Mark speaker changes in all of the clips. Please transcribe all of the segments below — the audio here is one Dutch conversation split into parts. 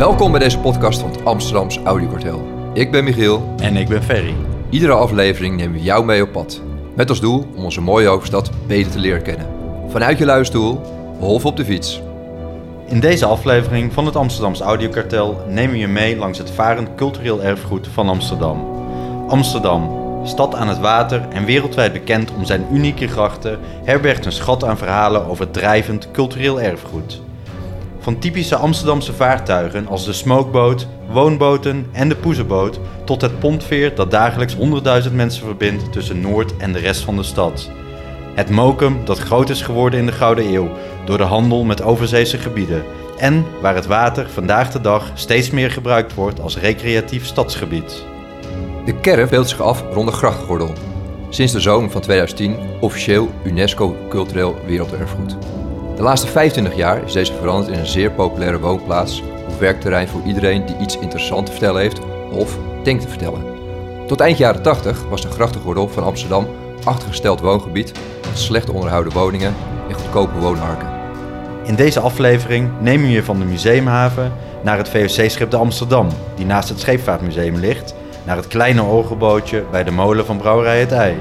Speaker 1: Welkom bij deze podcast van het Amsterdamse Audiokartel. Ik ben Michiel.
Speaker 2: En ik ben Ferry.
Speaker 1: Iedere aflevering nemen we jou mee op pad. Met als doel om onze mooie hoofdstad beter te leren kennen. Vanuit je luistoel, half op de fiets.
Speaker 2: In deze aflevering van het Amsterdamse Audiokartel nemen we je mee langs het varend cultureel erfgoed van Amsterdam. Amsterdam, stad aan het water en wereldwijd bekend om zijn unieke grachten, herbergt een schat aan verhalen over drijvend cultureel erfgoed. Van typische Amsterdamse vaartuigen als de smokeboot, woonboten en de poezenboot tot het pontveer dat dagelijks 100.000 mensen verbindt tussen Noord en de rest van de stad. Het mokum dat groot is geworden in de Gouden Eeuw door de handel met overzeese gebieden en waar het water vandaag de dag steeds meer gebruikt wordt als recreatief stadsgebied.
Speaker 1: De kern speelt zich af rond de grachtgordel. Sinds de zomer van 2010 officieel UNESCO Cultureel Werelderfgoed. De laatste 25 jaar is deze veranderd in een zeer populaire woonplaats of werkterrein voor iedereen die iets interessants te vertellen heeft of denkt te vertellen. Tot eind jaren 80 was de grachtengordel van Amsterdam achtergesteld woongebied met slecht onderhouden woningen en goedkope woonharken.
Speaker 2: In deze aflevering nemen we je van de museumhaven naar het VOC-schip de Amsterdam, die naast het Scheepvaartmuseum ligt, naar het kleine orgelbootje bij de molen van Brouwerij Het Ei.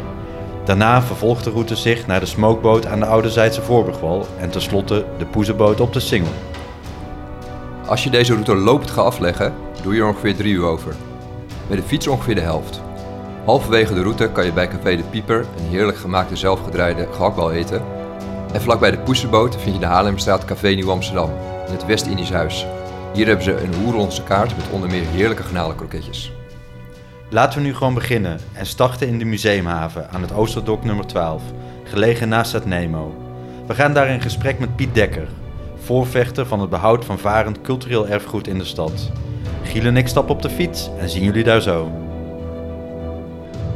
Speaker 2: Daarna vervolgt de route zich naar de smokeboot aan de Oude Zijdse Voorburgwal en tenslotte de poezenboot op de Singel.
Speaker 1: Als je deze route lopend gaat afleggen, doe je er ongeveer drie uur over. Met de fiets ongeveer de helft. Halverwege de route kan je bij Café de Pieper een heerlijk gemaakte zelfgedraaide gehaktbal eten. En vlakbij de Poesenboot vind je de Haarlemstraat Café Nieuw Amsterdam, in het West-Indisch Huis. Hier hebben ze een Oerlandse kaart met onder meer heerlijke garnalenkroketjes.
Speaker 2: Laten we nu gewoon beginnen en starten in de museumhaven aan het Oosterdok nummer 12, gelegen naast het Nemo. We gaan daar in gesprek met Piet Dekker, voorvechter van het behoud van varend cultureel erfgoed in de stad. Giel en ik stappen op de fiets en zien jullie daar zo.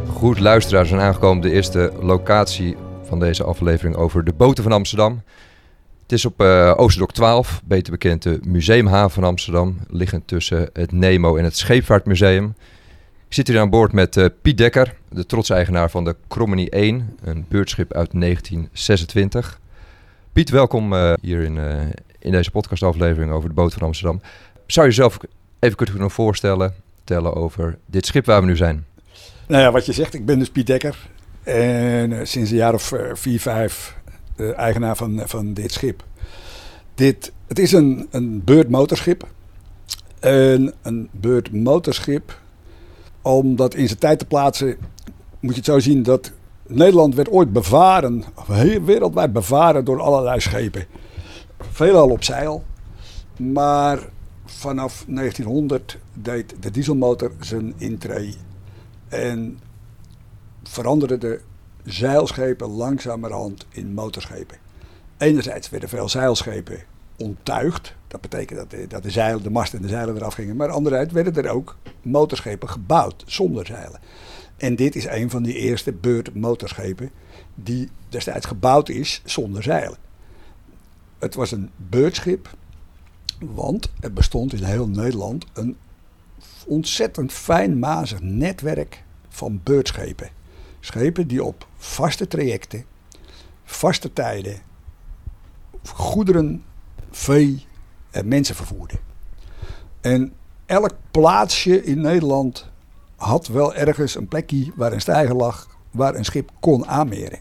Speaker 1: Goed, luisteraars, zijn aangekomen de eerste locatie van deze aflevering over de boten van Amsterdam. Het is op uh, Oosterdok 12, beter bekend de Museumhaven van Amsterdam, liggend tussen het Nemo en het Scheepvaartmuseum. Ik zit hier aan boord met uh, Piet Dekker, de trotse eigenaar van de Cromony 1, een beurtschip uit 1926. Piet, welkom uh, hier in, uh, in deze podcastaflevering over de boot van Amsterdam. Zou je jezelf even kunnen voorstellen, vertellen over dit schip waar we nu zijn?
Speaker 3: Nou ja, wat je zegt, ik ben dus Piet Dekker. En sinds een jaar of vier, vijf eigenaar van, van dit schip. Dit, het is een, een beurtmotorschip. En een beurtmotorschip omdat in zijn tijd te plaatsen, moet je het zo zien dat Nederland werd ooit bevaren, wereldwijd bevaren door allerlei schepen. Veelal op zeil. Maar vanaf 1900 deed de dieselmotor zijn intree. En veranderden de zeilschepen langzamerhand in motorschepen. Enerzijds werden veel zeilschepen onttuigd. Dat betekent dat de, dat de zeilen, de mast en de zeilen eraf gingen. Maar anderzijds werden er ook motorschepen gebouwd zonder zeilen. En dit is een van die eerste beurtmotorschepen die destijds gebouwd is zonder zeilen. Het was een beurtschip, want er bestond in heel Nederland een ontzettend fijnmazig netwerk van beurtschepen. Schepen die op vaste trajecten, vaste tijden, goederen vee mensen vervoerde. En elk plaatsje in Nederland had wel ergens een plekje waar een stijger lag, waar een schip kon aanmeren.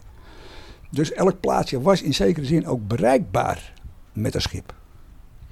Speaker 3: Dus elk plaatsje was in zekere zin ook bereikbaar met een schip.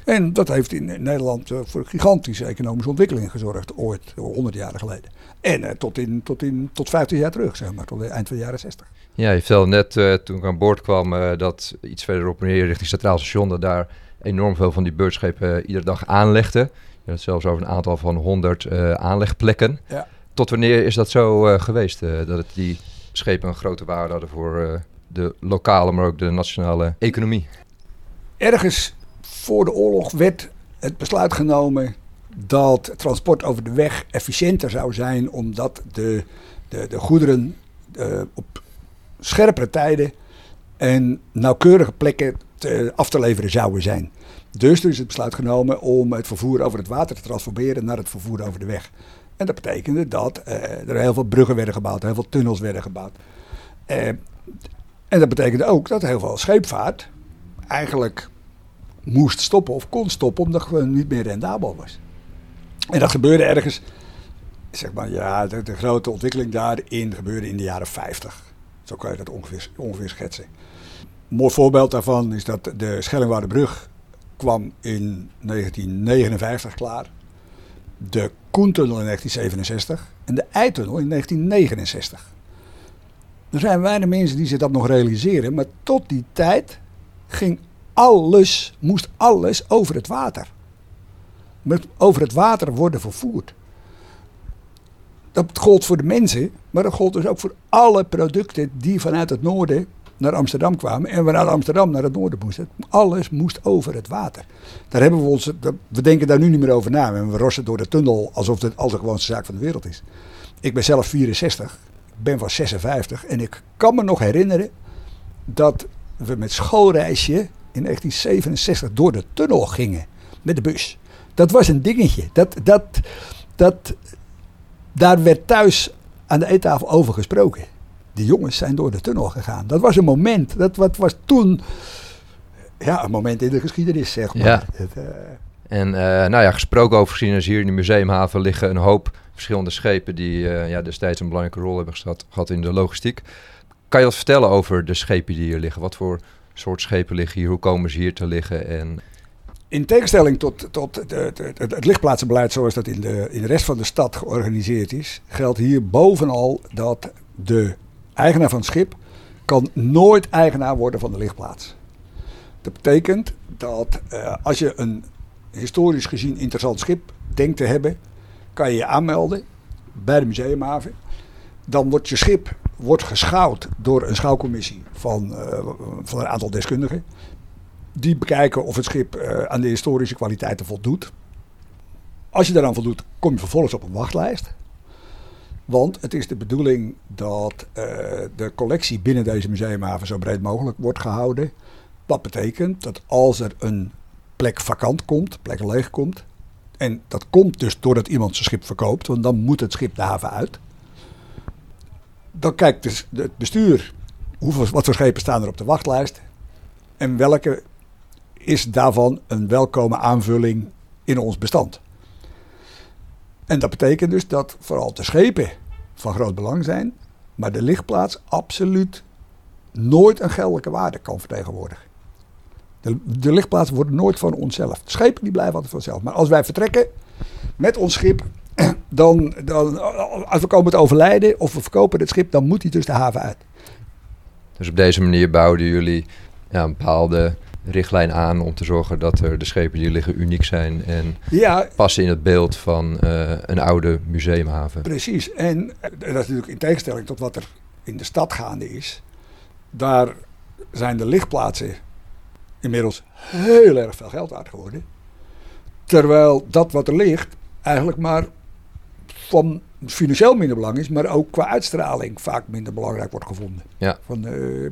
Speaker 3: En dat heeft in Nederland voor gigantische economische ontwikkeling gezorgd, ooit, 100 jaar geleden. En uh, tot, in, tot, in, tot 15 jaar terug, zeg maar, tot eind van de jaren 60.
Speaker 1: Ja, je vertelde net toen ik aan boord kwam dat iets verderop richting Centraal Station, dat daar enorm veel van die beurtschepen iedere dag aanlegden. Je had zelfs over een aantal van 100 aanlegplekken. Ja. Tot wanneer is dat zo geweest, dat het die schepen een grote waarde hadden voor de lokale, maar ook de nationale economie?
Speaker 3: Ergens voor de oorlog werd het besluit genomen dat transport over de weg efficiënter zou zijn, omdat de, de, de goederen uh, op scherpere tijden en nauwkeurige plekken te, af te leveren zouden zijn. Dus er is het besluit genomen om het vervoer over het water te transformeren naar het vervoer over de weg. En dat betekende dat uh, er heel veel bruggen werden gebouwd, heel veel tunnels werden gebouwd. Uh, en dat betekende ook dat heel veel scheepvaart eigenlijk moest stoppen of kon stoppen omdat het niet meer rendabel was. En dat gebeurde ergens, zeg maar, ja, de, de grote ontwikkeling daarin gebeurde in de jaren 50. Zo kan je dat ongeveer, ongeveer schetsen. Mooi voorbeeld daarvan is dat de Schellingwoudebrug kwam in 1959 klaar. De Koentunnel in 1967 en de Eitunnel in 1969. Er zijn weinig mensen die zich dat nog realiseren, maar tot die tijd ging alles, moest alles over het water. Met over het water worden vervoerd. Dat gold voor de mensen, maar dat gold dus ook voor alle producten die vanuit het noorden naar Amsterdam kwamen en vanuit Amsterdam naar het noorden moesten. Alles moest over het water. Daar hebben we ons, we denken daar nu niet meer over na. We rossen door de tunnel alsof het al de gewoonste zaak van de wereld is. Ik ben zelf 64, ik ben van 56 en ik kan me nog herinneren dat we met schoolreisje in 1967 door de tunnel gingen met de bus. Dat was een dingetje. Dat, dat, dat, daar werd thuis aan de eettafel over gesproken. Die jongens zijn door de tunnel gegaan. Dat was een moment. Dat wat was toen ja, een moment in de geschiedenis, zeg maar.
Speaker 1: Ja. uh... En uh, nou ja, gesproken over geschiedenis, hier in de museumhaven liggen een hoop verschillende schepen die uh, ja, destijds een belangrijke rol hebben gehad, gehad in de logistiek. Kan je wat vertellen over de schepen die hier liggen? Wat voor soort schepen liggen hier? Hoe komen ze hier te liggen? En...
Speaker 3: In tegenstelling tot, tot de, het lichtplaatsenbeleid zoals dat in de, in de rest van de stad georganiseerd is, geldt hier bovenal dat de eigenaar van het schip kan nooit eigenaar worden van de lichtplaats. Dat betekent dat uh, als je een historisch gezien interessant schip denkt te hebben, kan je je aanmelden bij de museumhaven. Dan wordt je schip wordt geschouwd door een schouwcommissie van, uh, van een aantal deskundigen. Die bekijken of het schip uh, aan de historische kwaliteiten voldoet. Als je daaraan voldoet, kom je vervolgens op een wachtlijst. Want het is de bedoeling dat uh, de collectie binnen deze museumhaven zo breed mogelijk wordt gehouden. Wat betekent dat als er een plek vakant komt, plek leeg komt. En dat komt dus doordat iemand zijn schip verkoopt, want dan moet het schip de haven uit. Dan kijkt dus het bestuur hoeveel, wat voor schepen staan er op de wachtlijst. En welke is daarvan een welkome aanvulling in ons bestand. En dat betekent dus dat vooral de schepen van groot belang zijn, maar de lichtplaats absoluut nooit een geldelijke waarde kan vertegenwoordigen. De, de lichtplaats wordt nooit van onszelf. De schepen die blijven altijd vanzelf. Maar als wij vertrekken met ons schip, dan, dan, als we komen te overlijden of we verkopen het schip, dan moet hij dus de haven uit.
Speaker 1: Dus op deze manier bouwden jullie ja, een bepaalde richtlijn aan om te zorgen dat er de schepen die liggen uniek zijn en
Speaker 3: ja,
Speaker 1: passen in het beeld van uh, een oude museumhaven.
Speaker 3: Precies. En dat is natuurlijk in tegenstelling tot wat er in de stad gaande is. Daar zijn de lichtplaatsen inmiddels heel erg veel geld waard geworden. Terwijl dat wat er ligt eigenlijk maar van financieel minder belang is, maar ook qua uitstraling vaak minder belangrijk wordt gevonden.
Speaker 1: Ja.
Speaker 3: Van, uh,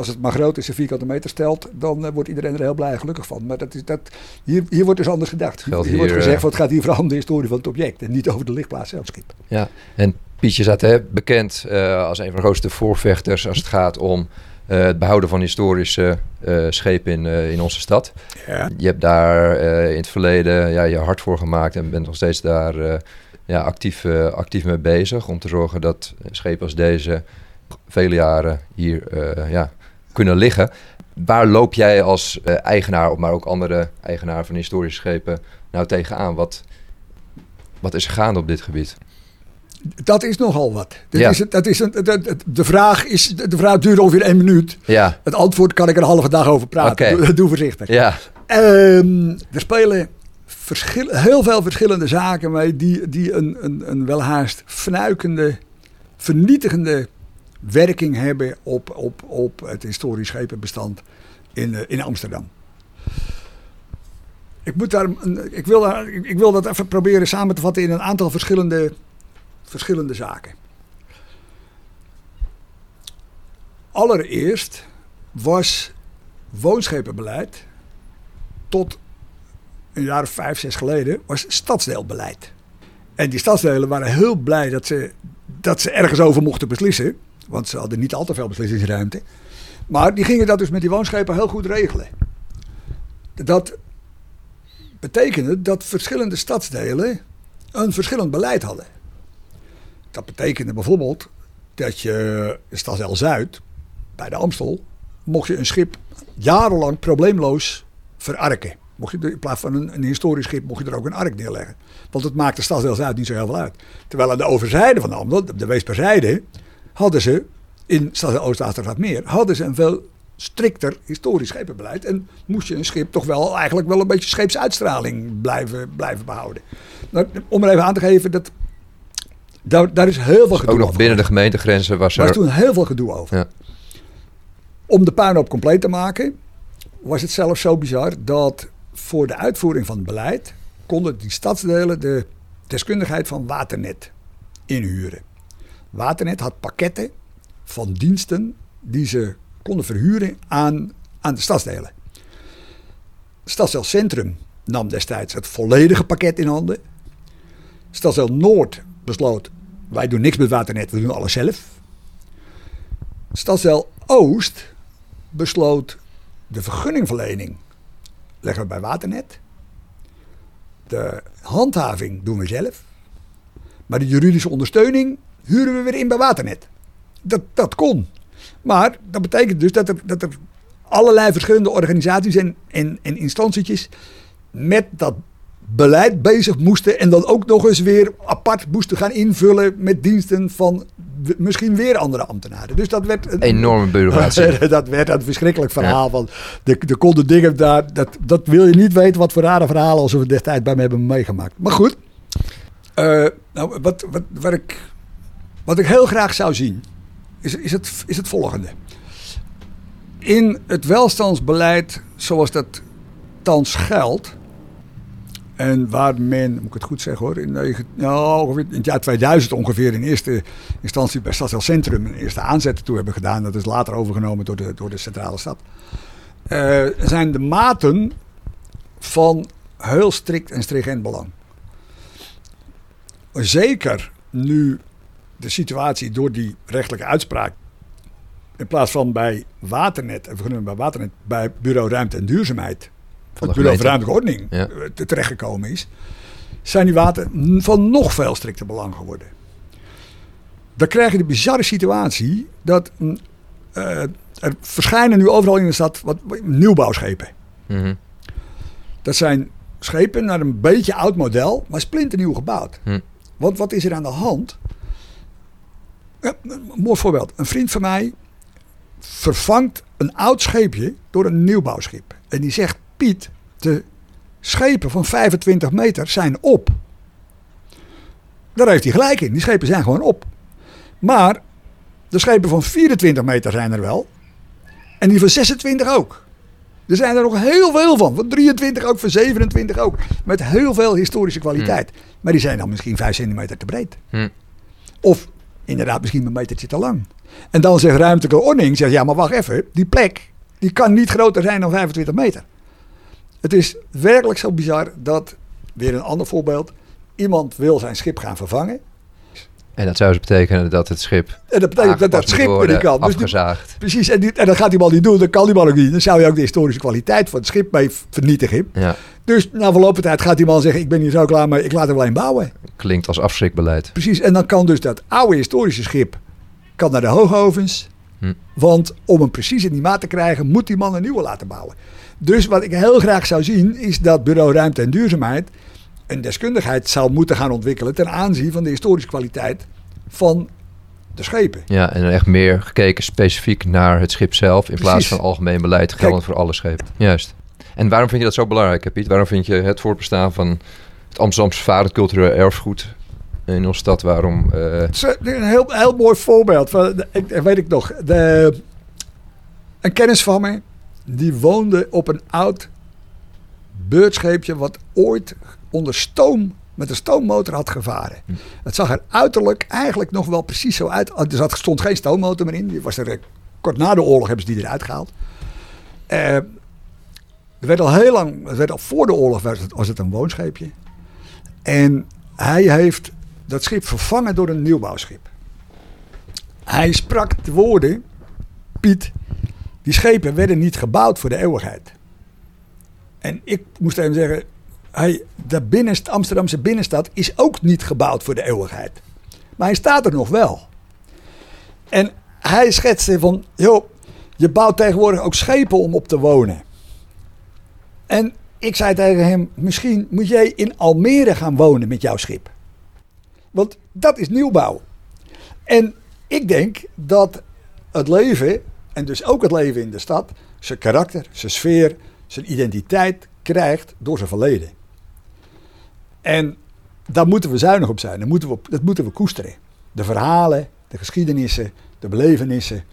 Speaker 3: als het maar groot is en vierkante meter stelt, dan uh, wordt iedereen er heel blij en gelukkig van. Maar dat is, dat, hier, hier wordt dus anders gedacht. Hier, hier, wordt gezegd, uh, het gaat hier vooral om de historie van het object en niet over de lichtplaats zelf schip.
Speaker 1: Ja, en Pietje staat hè, bekend als een van de grootste voorvechters als het gaat om uh, het behouden van historische uh, schepen in, uh, in onze stad.
Speaker 3: Ja.
Speaker 1: Je hebt daar in het verleden ja, je hart voor gemaakt en bent nog steeds daar ja, actief, actief mee bezig. Om te zorgen dat schepen als deze vele jaren hier ja, kunnen liggen. Waar loop jij als eigenaar, maar ook andere eigenaar van historische schepen, nou tegenaan? Wat, wat is er gaande op dit gebied?
Speaker 3: Dat is nogal wat. Dat
Speaker 1: Ja.
Speaker 3: is, dat is een, de, de, vraag is, de vraag duurt ongeveer één minuut.
Speaker 1: Ja,
Speaker 3: Het antwoord kan ik er een halve dag over praten. Doe, doe voorzichtig.
Speaker 1: ja,
Speaker 3: Ehm, er spelen verschil, heel veel verschillende zaken mee die, die een, een, een welhaast fnuikende, vernietigende werking hebben op, op, op het historisch schepenbestand in, eh, in Amsterdam. Ik, moet daar, ik, wil daar, ik wil dat even proberen samen te vatten in een aantal verschillende, verschillende zaken. Allereerst was woonschepenbeleid tot een jaar of vijf, zes geleden was stadsdeelbeleid. En die stadsdelen waren heel blij dat ze, dat ze ergens over mochten beslissen. Want ze hadden niet al te veel beslissingsruimte. Maar die gingen dat dus met die woonschepen heel goed regelen. dat betekende dat verschillende stadsdelen een verschillend beleid hadden. Dat betekende bijvoorbeeld dat je in Stadsel Zuid, bij de Amstel, mocht je een schip jarenlang probleemloos verarken. Mocht je in plaats van een, een historisch schip, mocht je er ook een ark neerleggen. Want het maakte Stadsel Zuid niet zo heel veel uit. Terwijl aan de overzijde van de Amstel, de Weesperzijde, hadden ze in Stadsel Oost meer, hadden ze een veel strikter historisch schepenbeleid. En moest je een schip toch wel eigenlijk wel een beetje scheepsuitstraling blijven, blijven behouden. Nou, om er even aan te geven, dat, daar, daar is heel veel gedoe
Speaker 1: Ook nog
Speaker 3: over
Speaker 1: binnen de gemeentegrenzen was
Speaker 3: Daar
Speaker 1: er...
Speaker 3: is toen heel veel gedoe over.
Speaker 1: Ja.
Speaker 3: Om de puinhoop compleet te maken, was het zelfs zo bizar dat voor de uitvoering van het beleid konden die stadsdelen de deskundigheid van Waternet inhuren. Waternet had pakketten van diensten die ze konden verhuren aan, aan de stadsdelen. Stadsdeel Centrum nam destijds het volledige pakket in handen. Stadsdeel Noord besloot, wij doen niks met Waternet, we doen alles zelf. Stadsdeel Oost besloot de vergunningverlening leggen we bij Waternet. De handhaving doen we zelf. Maar de juridische ondersteuning huren we weer in bij Waternet. Dat, dat kon. Maar dat betekent dus dat er, dat er allerlei verschillende organisaties en, en, en instantietjes met dat beleid bezig moesten. En dan ook nog eens weer apart moesten gaan invullen met diensten van misschien weer andere ambtenaren. Dus dat werd een
Speaker 1: Enorme bureaucratie.
Speaker 3: dat werd een verschrikkelijk verhaal. Van de, de konden dingen daar. Dat, dat wil je niet weten wat voor rare verhalen als we destijds bij me hebben meegemaakt. Maar goed. eh, nou, wat, wat, wat, ik, wat ik heel graag zou zien. Is, is, het, is het volgende. In het welstandsbeleid zoals dat thans geldt. En waar men, moet ik het goed zeggen hoor, in, nou, in het jaar 2000 ongeveer in eerste instantie bij Stadsdeel Centrum een eerste aanzet toe hebben gedaan. Dat is later overgenomen door de, door de centrale stad. Eh, zijn de maten van heel strikt en stringent belang. Zeker nu de situatie door die rechtelijke uitspraak in plaats van bij Waternet, en vergunningen bij Waternet, bij Bureau Ruimte en Duurzaamheid,
Speaker 1: Van
Speaker 3: het Bureau voor. Ruimtelijke Ordening,
Speaker 1: Ja.
Speaker 3: eh, te- terechtgekomen is, zijn die water van nog veel strikter belang geworden. Dan krijg je de bizarre situatie dat mm, eh, er verschijnen nu overal in de stad wat, wat nieuwbouwschepen.
Speaker 1: Mhm.
Speaker 3: Dat zijn schepen naar een beetje oud model, maar splinternieuw gebouwd.
Speaker 1: Hm.
Speaker 3: Want wat is er aan de hand? Een mooi voorbeeld. Een vriend van mij vervangt een oud scheepje door een nieuwbouwschip. En die zegt, Piet, de schepen van 25 meter zijn op. Daar heeft hij gelijk in. Die schepen zijn gewoon op. Maar de schepen van 24 meter zijn er wel. En die van 26 ook. Er zijn er nog heel veel van. Van 23 ook, van 27 ook. Met heel veel historische kwaliteit. Maar die zijn dan misschien 5 centimeter te breed.
Speaker 1: Hm.
Speaker 3: Of inderdaad misschien een metertje te lang. En dan zegt ruimtelijke ordening, zegt ja maar wacht even. Die plek die kan niet groter zijn dan 25 meter. Het is werkelijk zo bizar dat, weer een ander voorbeeld. Iemand wil zijn schip gaan vervangen.
Speaker 1: En dat zou dus betekenen dat het schip
Speaker 3: En dat betekent dat schip er
Speaker 1: worden,
Speaker 3: niet kan. Dus die-
Speaker 1: afgezaagd.
Speaker 3: precies, en, die, en dat gaat die man niet doen. Dat kan die man ook niet. Dan zou je ook de historische kwaliteit van het schip mee vernietigen.
Speaker 1: Ja,
Speaker 3: Dus na verloop van tijd gaat die man zeggen: Ik ben hier zo klaar, maar ik laat hem alleen bouwen.
Speaker 1: klinkt als afschrikbeleid.
Speaker 3: Precies, en dan kan dus dat oude historische schip kan naar de hoogovens.
Speaker 1: Hm.
Speaker 3: Want om hem precies in die maat te krijgen, moet die man een nieuwe laten bouwen. Dus wat ik heel graag zou zien, is dat Bureau Ruimte en Duurzaamheid een deskundigheid zou moeten gaan ontwikkelen ten aanzien van de historische kwaliteit van de schepen.
Speaker 1: Ja, en echt meer gekeken specifiek naar het schip zelf... in plaats van algemeen beleid geldend voor alle schepen. Juist. En waarom vind je dat zo belangrijk, Piet? Waarom vind je het voortbestaan van het Amsterdamse varend cultureel erfgoed... in onze stad, waarom... eh,
Speaker 3: Het is een heel, heel mooi voorbeeld. Van, ik, weet ik nog. De, een kennis van me, die woonde op een oud beurtscheepje... wat ooit onder stoom, met een stoommotor had gevaren.
Speaker 1: Hm.
Speaker 3: Het zag er uiterlijk eigenlijk nog wel precies zo uit. Er zat, stond geen stoommotor meer in. Die was er, eh, kort na de oorlog hebben ze die eruit gehaald. Eh, er werd al heel lang, het werd al voor de oorlog was het, was het een woonscheepje. En hij heeft dat schip vervangen door een nieuwbouwschip. Hij sprak de woorden, Piet, die schepen werden niet gebouwd voor de eeuwigheid. En ik moest even zeggen, hij, de binnenst, Amsterdamse binnenstad is ook niet gebouwd voor de eeuwigheid. Maar hij staat er nog wel. En hij schetste van, joh, je bouwt tegenwoordig ook schepen om op te wonen. En ik zei tegen hem, misschien moet jij in Almere gaan wonen met jouw schip. Want dat is nieuwbouw. En ik denk dat het leven, en dus ook het leven in de stad, zijn karakter, zijn sfeer, zijn identiteit krijgt door zijn verleden. En daar moeten we zuinig op zijn. Dat moeten we, dat moeten we koesteren. De verhalen, de geschiedenissen, de belevenissen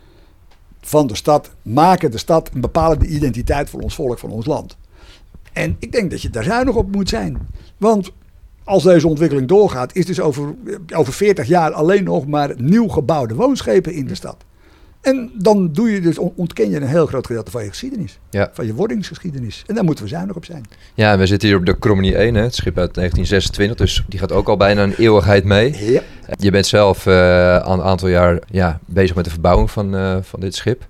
Speaker 3: van de stad maken de stad een bepalende identiteit voor ons volk, van ons land. En ik denk dat je daar zuinig op moet zijn. Want als deze ontwikkeling doorgaat, is dus over, over 40 jaar alleen nog maar nieuw gebouwde woonschepen in de stad. En dan doe je dus, ontken je een heel groot gedeelte van je geschiedenis.
Speaker 1: Ja.
Speaker 3: Van je wordingsgeschiedenis. En daar moeten we zuinig op zijn.
Speaker 1: Ja, en we zitten hier op de Cromenie 1, hè, het schip uit 1926. Dus die gaat ook al bijna een eeuwigheid mee.
Speaker 3: Ja.
Speaker 1: Je bent zelf eh, al een aantal jaar ja, bezig met de verbouwing van, eh, van dit schip.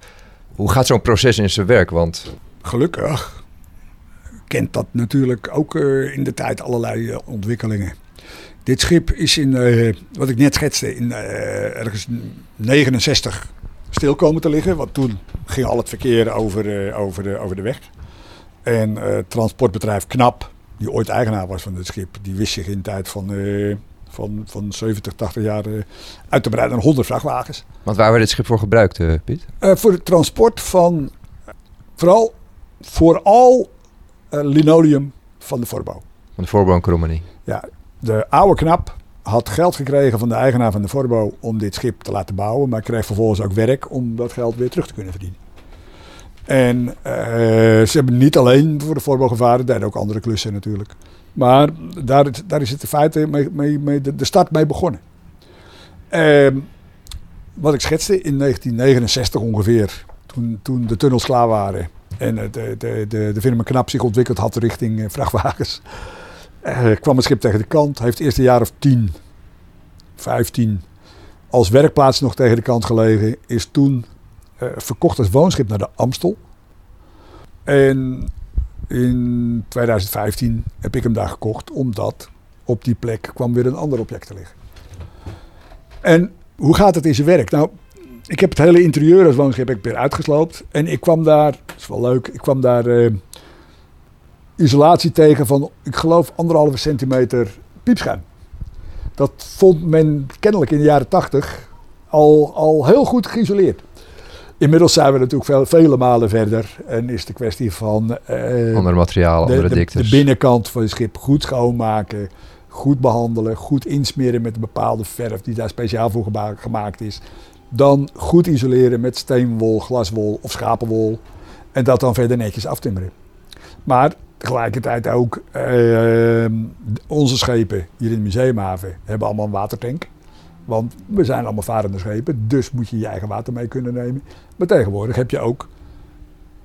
Speaker 1: Hoe gaat zo'n proces in zijn werk? Want
Speaker 3: Gelukkig kent dat natuurlijk ook eh, in de tijd allerlei ontwikkelingen. Dit schip is in, wat ik net schetste, in ergens 69 stil komen te liggen. Want toen ging al het verkeer over, eh, over, de, over de weg. En eh, transportbedrijf KNAP, die ooit eigenaar was van dit schip, die wist zich in de tijd van, eh, van, van 70, 80 jaar uit te breiden naar 100 vrachtwagens.
Speaker 1: want waar werd dit schip voor gebruikt, Piet?
Speaker 3: Voor het transport van vooral, vooral linoleum van de voorbouw.
Speaker 1: Van de voorbouw Cromenie.
Speaker 3: Ja, de oude knap had geld gekregen van de eigenaar van de voorbouw om dit schip te laten bouwen, maar kreeg vervolgens ook werk om dat geld weer terug te kunnen verdienen. En eh, ze hebben niet alleen voor de voorbouw gevaren, deden ook andere klussen natuurlijk. Maar daar, daar is het in feite mee, mee, de, start mee begonnen. Ehm, wat ik schetste in 1969 ongeveer, toen, toen de tunnels klaar waren en de, de, de, de firma Knap zich ontwikkeld had richting eh, vrachtwagens, eh, kwam het schip tegen de kant. Heeft eerst een jaar of 10, 15 als werkplaats nog tegen de kant gelegen. Is toen eh, verkocht als woonschip naar de Amstel. En in 2015 heb ik hem daar gekocht, omdat op die plek kwam weer een ander object te liggen. En hoe gaat het in zijn werk? Nou, ik heb het hele interieur als woonschip ik weer uitgesloopt. En ik kwam daar, dat is wel leuk, ik kwam daar eh, isolatie tegen van, ik geloof, anderhalve centimeter piepschuim. Dat vond men kennelijk in de jaren tachtig al, al heel goed geïsoleerd. Inmiddels zijn we natuurlijk veel, vele malen verder en is de kwestie van eh,
Speaker 1: Andere materialen,
Speaker 3: de,
Speaker 1: andere
Speaker 3: de,
Speaker 1: diktes.
Speaker 3: de binnenkant van het schip goed schoonmaken, goed behandelen, goed insmeren met een bepaalde verf die daar speciaal voor gemaakt is. Dan goed isoleren met steenwol, glaswol of schapenwol en dat dan verder netjes aftimmeren. Maar tegelijkertijd ook eh, onze schepen hier in de museumhaven hebben allemaal een watertank. Want we zijn allemaal varende schepen, dus moet je je eigen water mee kunnen nemen. Maar tegenwoordig heb je ook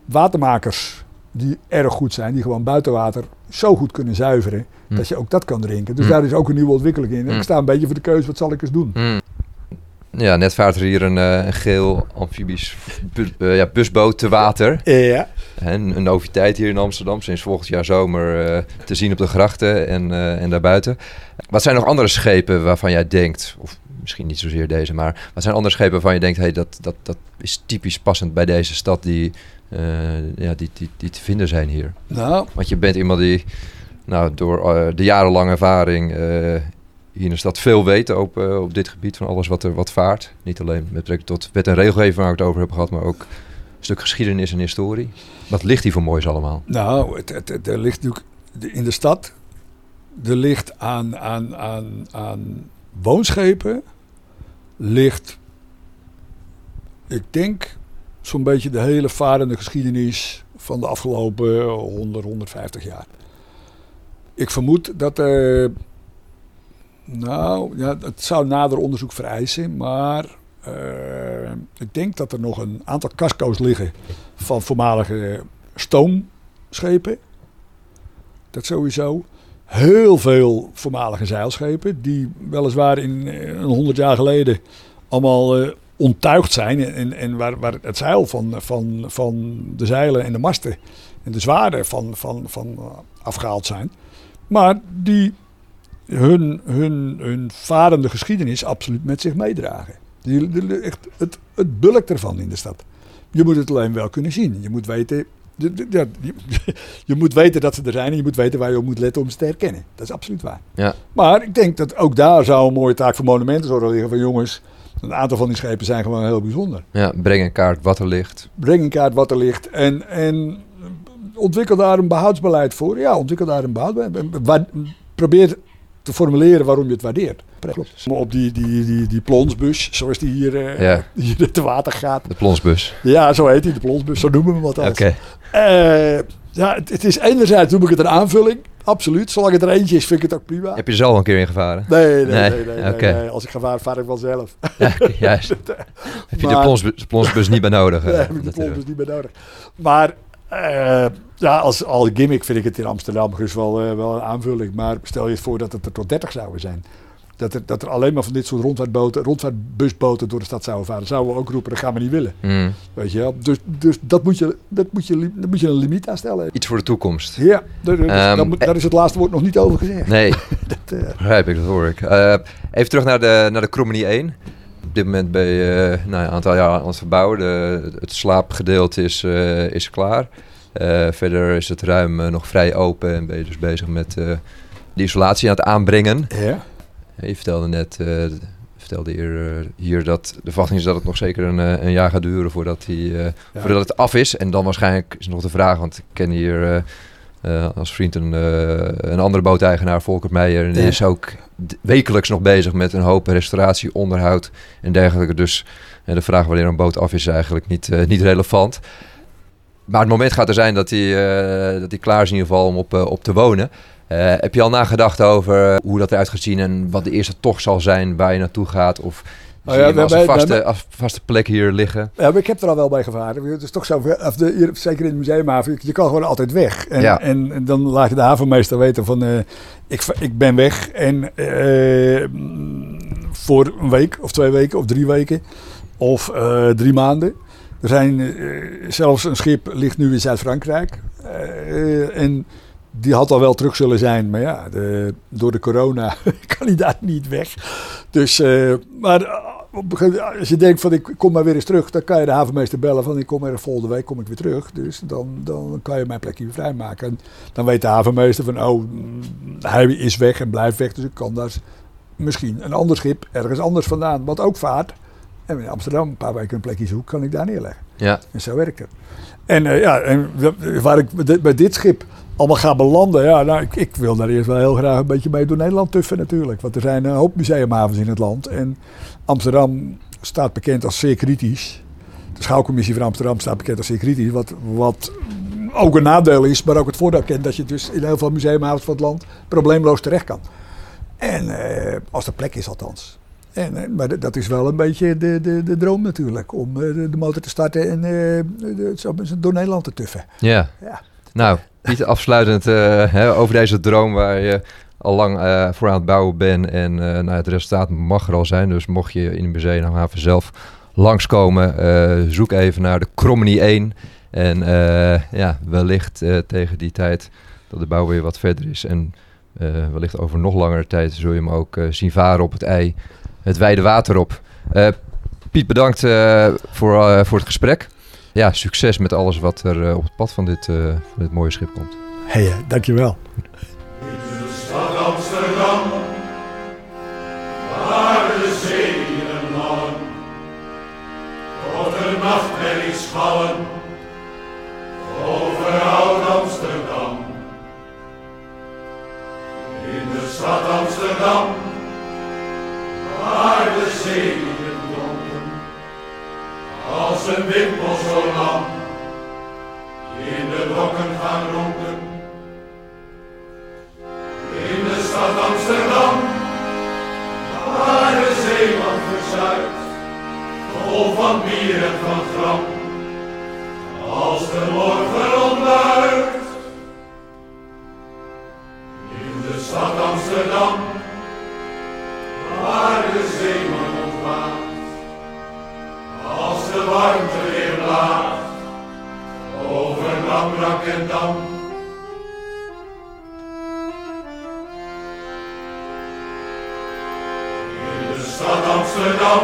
Speaker 3: watermakers die erg goed zijn, die gewoon buiten water zo goed kunnen zuiveren,
Speaker 1: Hm.
Speaker 3: dat je ook dat kan drinken. Dus
Speaker 1: Hm.
Speaker 3: daar is ook een nieuwe ontwikkeling in. En
Speaker 1: Hm.
Speaker 3: ik sta een beetje voor de keuze, wat zal ik eens doen?
Speaker 1: Ja, net vaart er hier een, eh, geel amfibisch bu- eh, ja, busboot te water.
Speaker 3: Ja.
Speaker 1: En een noviteit hier in Amsterdam, sinds volgend jaar zomer eh, te zien op de grachten en, eh, en daarbuiten. Wat zijn nog andere schepen waarvan jij denkt, of misschien niet zozeer deze, maar wat zijn andere schepen waarvan je denkt, hey, dat, dat, dat is typisch passend bij deze stad die, eh, ja, die, die, die te vinden zijn hier?
Speaker 3: Nou,
Speaker 1: Want je bent iemand die nou, door de jarenlange ervaring hier in de stad veel weet op, op dit gebied van alles wat er wat vaart. Niet alleen met betrekking tot wet en regelgeving waar ik het over heb gehad, maar ook stuk geschiedenis en historie. Wat ligt hier voor moois allemaal?
Speaker 3: nou het, het, er ligt natuurlijk in de stad, er ligt aan, aan, aan, aan woonschepen, ligt, ik denk, zo'n beetje de hele varende geschiedenis van de afgelopen 100, 150 jaar. Ik vermoed dat er, nou, ja, het zou nader onderzoek vereisen, maar eh, ik denk dat er nog een aantal casco's liggen van voormalige stoomschepen. Dat sowieso. Heel veel voormalige zeilschepen, die weliswaar in eh, een honderd jaar geleden allemaal eh, onttuigd zijn. En, waar, waar het zeil van, van, van de zeilen en de masten en de zwaarden van, van, van eh, afgehaald zijn. Maar die hun, hun, hun varende geschiedenis absoluut met zich meedragen. Die, die- echt het, het bulk ervan in de stad. Je moet het alleen wel kunnen zien. Je moet weten, ja, je, moet weten dat ze er zijn en je moet weten waar je op moet letten om ze te herkennen. Dat is absoluut waar.
Speaker 1: Ja.
Speaker 3: Maar ik denk dat ook daar zou een mooie taak voor monumentenzorg liggen. Van jongens, een aantal van die schepen zijn gewoon heel bijzonder.
Speaker 1: Ja, breng in kaart wat er ligt.
Speaker 3: Breng in kaart wat er ligt en, en ontwikkel daar een behoudsbeleid voor. Ja, ontwikkel daar een behoudsbeleid. Probeer te formuleren waarom je het waardeert. Klopt. Op die, die, die, die plonsbus, zoals die hier, eh,
Speaker 1: Ja.
Speaker 3: hier te water gaat.
Speaker 1: De plonsbus.
Speaker 3: Ja, zo heet die, de plonsbus. Zo noemen we hem althans.
Speaker 1: Oké.
Speaker 3: Eh, ja, het, het is enerzijds noem ik het een aanvulling. Absoluut. Zolang het er eentje is, vind ik het ook prima.
Speaker 1: Heb je er zelf al een keer in gevaren?
Speaker 3: Nee, nee,
Speaker 1: Nee,
Speaker 3: nee. nee, nee, nee. Als ik gevaar vaar ik wel zelf.
Speaker 1: Ja, juist. Heb je de plonsbus, plonsbus niet bij nodig?
Speaker 3: Daar
Speaker 1: eh,
Speaker 3: heb ik de
Speaker 1: natuurlijk.
Speaker 3: plons niet meer nodig. Maar eh, ja, als al gimmick vind ik het in Amsterdam dus wel, eh, wel een aanvulling. Maar stel je voor dat het er tot 30 zouden zijn. Dat er, dat er alleen maar van dit soort rondvaartboten, rondvaartbusboten door de stad zouden varen. Zouden we ook roepen, dat gaan we niet willen.
Speaker 1: Mm.
Speaker 3: Weet je wel? Dus, dus dat, moet je, dat, moet je, daar moet je een limiet aan stellen.
Speaker 1: Iets voor de toekomst.
Speaker 3: Ja, daar, dus
Speaker 1: Ehm,
Speaker 3: daar, is het laatste woord nog niet over gezegd.
Speaker 1: Nee,
Speaker 3: Dat, eh,
Speaker 1: begrijp ik, dat hoor ik. Even terug naar de, naar de Krommenie 1. Op dit moment ben je eh, nou, een aantal jaar aan het verbouwen. De, het slaapgedeelte is, eh, is klaar. Eh, verder is het ruim nog vrij open en ben je dus bezig met de isolatie aan het aanbrengen.
Speaker 3: ja.
Speaker 1: Je vertelde net, eh, vertelde hier, hier dat de verwachting is dat het nog zeker een, een jaar gaat duren voordat, die,
Speaker 3: Ja.
Speaker 1: voordat het af is. En dan waarschijnlijk is nog de vraag, want ik ken hier eh, als vriend een, eh, een andere booteigenaar, Volker Meijer. En die
Speaker 3: Ja.
Speaker 1: is ook wekelijks nog bezig met een hoop restauratie, onderhoud en dergelijke. Dus eh, de vraag wanneer een boot af is, is eigenlijk niet, niet relevant. Maar het moment gaat er zijn dat hij dat hij klaar is in ieder geval om op, op te wonen. Heb je al nagedacht over hoe dat eruit gaat zien en wat de eerste tocht zal zijn waar je naartoe gaat? Of
Speaker 3: Oh ja,
Speaker 1: als een vaste,
Speaker 3: wij-
Speaker 1: als vaste plek hier liggen?
Speaker 3: Ja, maar ik heb er al wel bij gevaren. Het is toch zo, of de, hier, zeker in het museumhaven, je kan gewoon altijd weg. En,
Speaker 1: Ja.
Speaker 3: en, en dan laat je de havenmeester weten van, eh, ik, ik ben weg en eh, voor een week of twee weken of drie weken of eh, drie maanden. Er zijn zelfs een schip ligt nu in Zuid-Frankrijk en die had al wel terug zullen zijn, maar ja, de, door de corona kan hij daar niet weg. Dus, maar als je denkt van ik kom maar weer eens terug, dan kan je de havenmeester bellen van ik kom er volgende week kom ik weer terug. Dus dan, dan kan je mijn plekje weer vrijmaken. En dan weet de havenmeester van oh, mm, hij is weg en blijft weg, dus ik kan daar misschien een ander schip ergens anders vandaan, wat ook vaart. En in Amsterdam een paar weken een plekje zoek, kan ik daar neerleggen.
Speaker 1: Ja,
Speaker 3: En zo werkt het. En eh, ja, en waar ik bij dit schip allemaal ga belanden, ja, nou, ik, ik wil daar eerst wel heel graag een beetje mee door Nederland tuffen natuurlijk. Want er zijn een hoop museumhavens in het land. En Amsterdam staat bekend als zeer kritisch. De schouwcommissie van Amsterdam staat bekend als zeer kritisch. Wat, wat ook een nadeel is, maar ook het voordeel kent dat je dus in heel veel museumhavens van het land probleemloos terecht kan. En eh, als er plek is althans. En, eh, maar dat is wel een beetje de, de, de droom natuurlijk. Om eh, de, motor te starten en eh, door Nederland te tuffen.
Speaker 1: ja.
Speaker 3: Ja.
Speaker 1: Nou, niet afsluitend eh, hè, over deze droom waar je al lang eh, voor aan het bouwen bent. En eh, nou, het resultaat mag er al zijn. Dus mocht je in het museumhaven zelf langskomen, eh, zoek even naar de Krommenie 1. En ja, wellicht tegen die tijd dat de bouw weer wat verder is. En wellicht over nog langere tijd zul je hem ook zien varen op het ei, het wijde water op. Piet, bedankt voor, voor het gesprek. Ja, succes met alles wat er eh, op het pad van dit, eh, van dit mooie schip komt.
Speaker 3: Hé, hey, dankjewel.
Speaker 4: Stad Amsterdam, waar de zeeën mallen, tot de nachtmerrie schallen, over oud Amsterdam. In de stad Amsterdam, waar de zeeën donken, als een wimpel de warmte weer blaast, over ramrak en dam. In de stad Amsterdam,